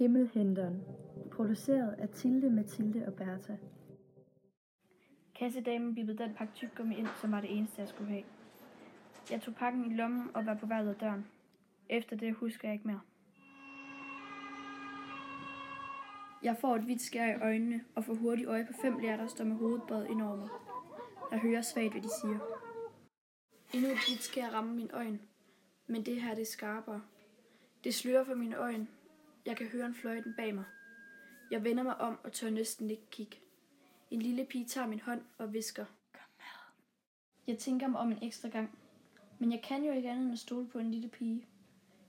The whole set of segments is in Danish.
Himmelhenteren. Produceret af Tilde, Mathilde og Bertha. Kassedamen bippede den pakke tyggegummi ind, som var det eneste, jeg skulle have. Jeg tog pakken i lommen og var på vej ud af døren. Efter det husker jeg ikke mere. Jeg får et hvidt skær i øjnene og får hurtigt øje på fem lærer, der står med hovedet bøjet ind over mig. Jeg hører svagt, hvad de siger. Endnu et hvidt skær rammer mine øjne, men det her det er skarpere. Det slører for mine øjne. Jeg kan høre en fløjten bag mig. Jeg vender mig om og tør næsten ikke kigge. En lille pige tager min hånd og visker. Kom med. Jeg tænker mig om en ekstra gang. Men jeg kan jo ikke andet end at stole på en lille pige.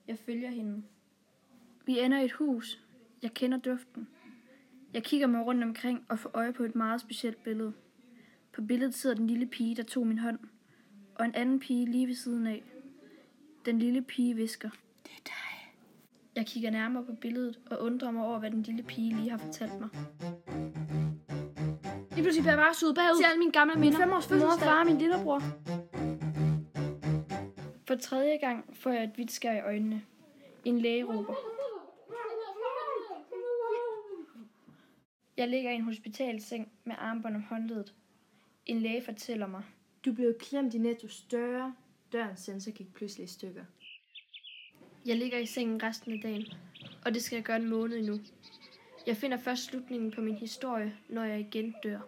Jeg følger hende. Vi ender i et hus. Jeg kender duften. Jeg kigger mig rundt omkring og får øje på et meget specielt billede. På billedet sidder den lille pige, der tog min hånd. Og en anden pige lige ved siden af. Den lille pige visker. Det er dig. Jeg kigger nærmere på billedet og undrer mig over, hvad den lille pige lige har fortalt mig. Lige pludselig bliver jeg bare suget bagud til alle mine gamle minder. Min femårs fødselsdag. Mor, far min lillebror. For tredje gang får jeg et hvidt skær i øjnene. En læge råber. Jeg ligger i en hospitalseng med armbånd om håndledet. En læge fortæller mig. Du blev klemt i Nettos døre. Dørens sensor gik pludselig i stykker. Jeg ligger i sengen resten af dagen, og det skal jeg gøre en måned endnu. Jeg finder først slutningen på min historie, når jeg igen dør.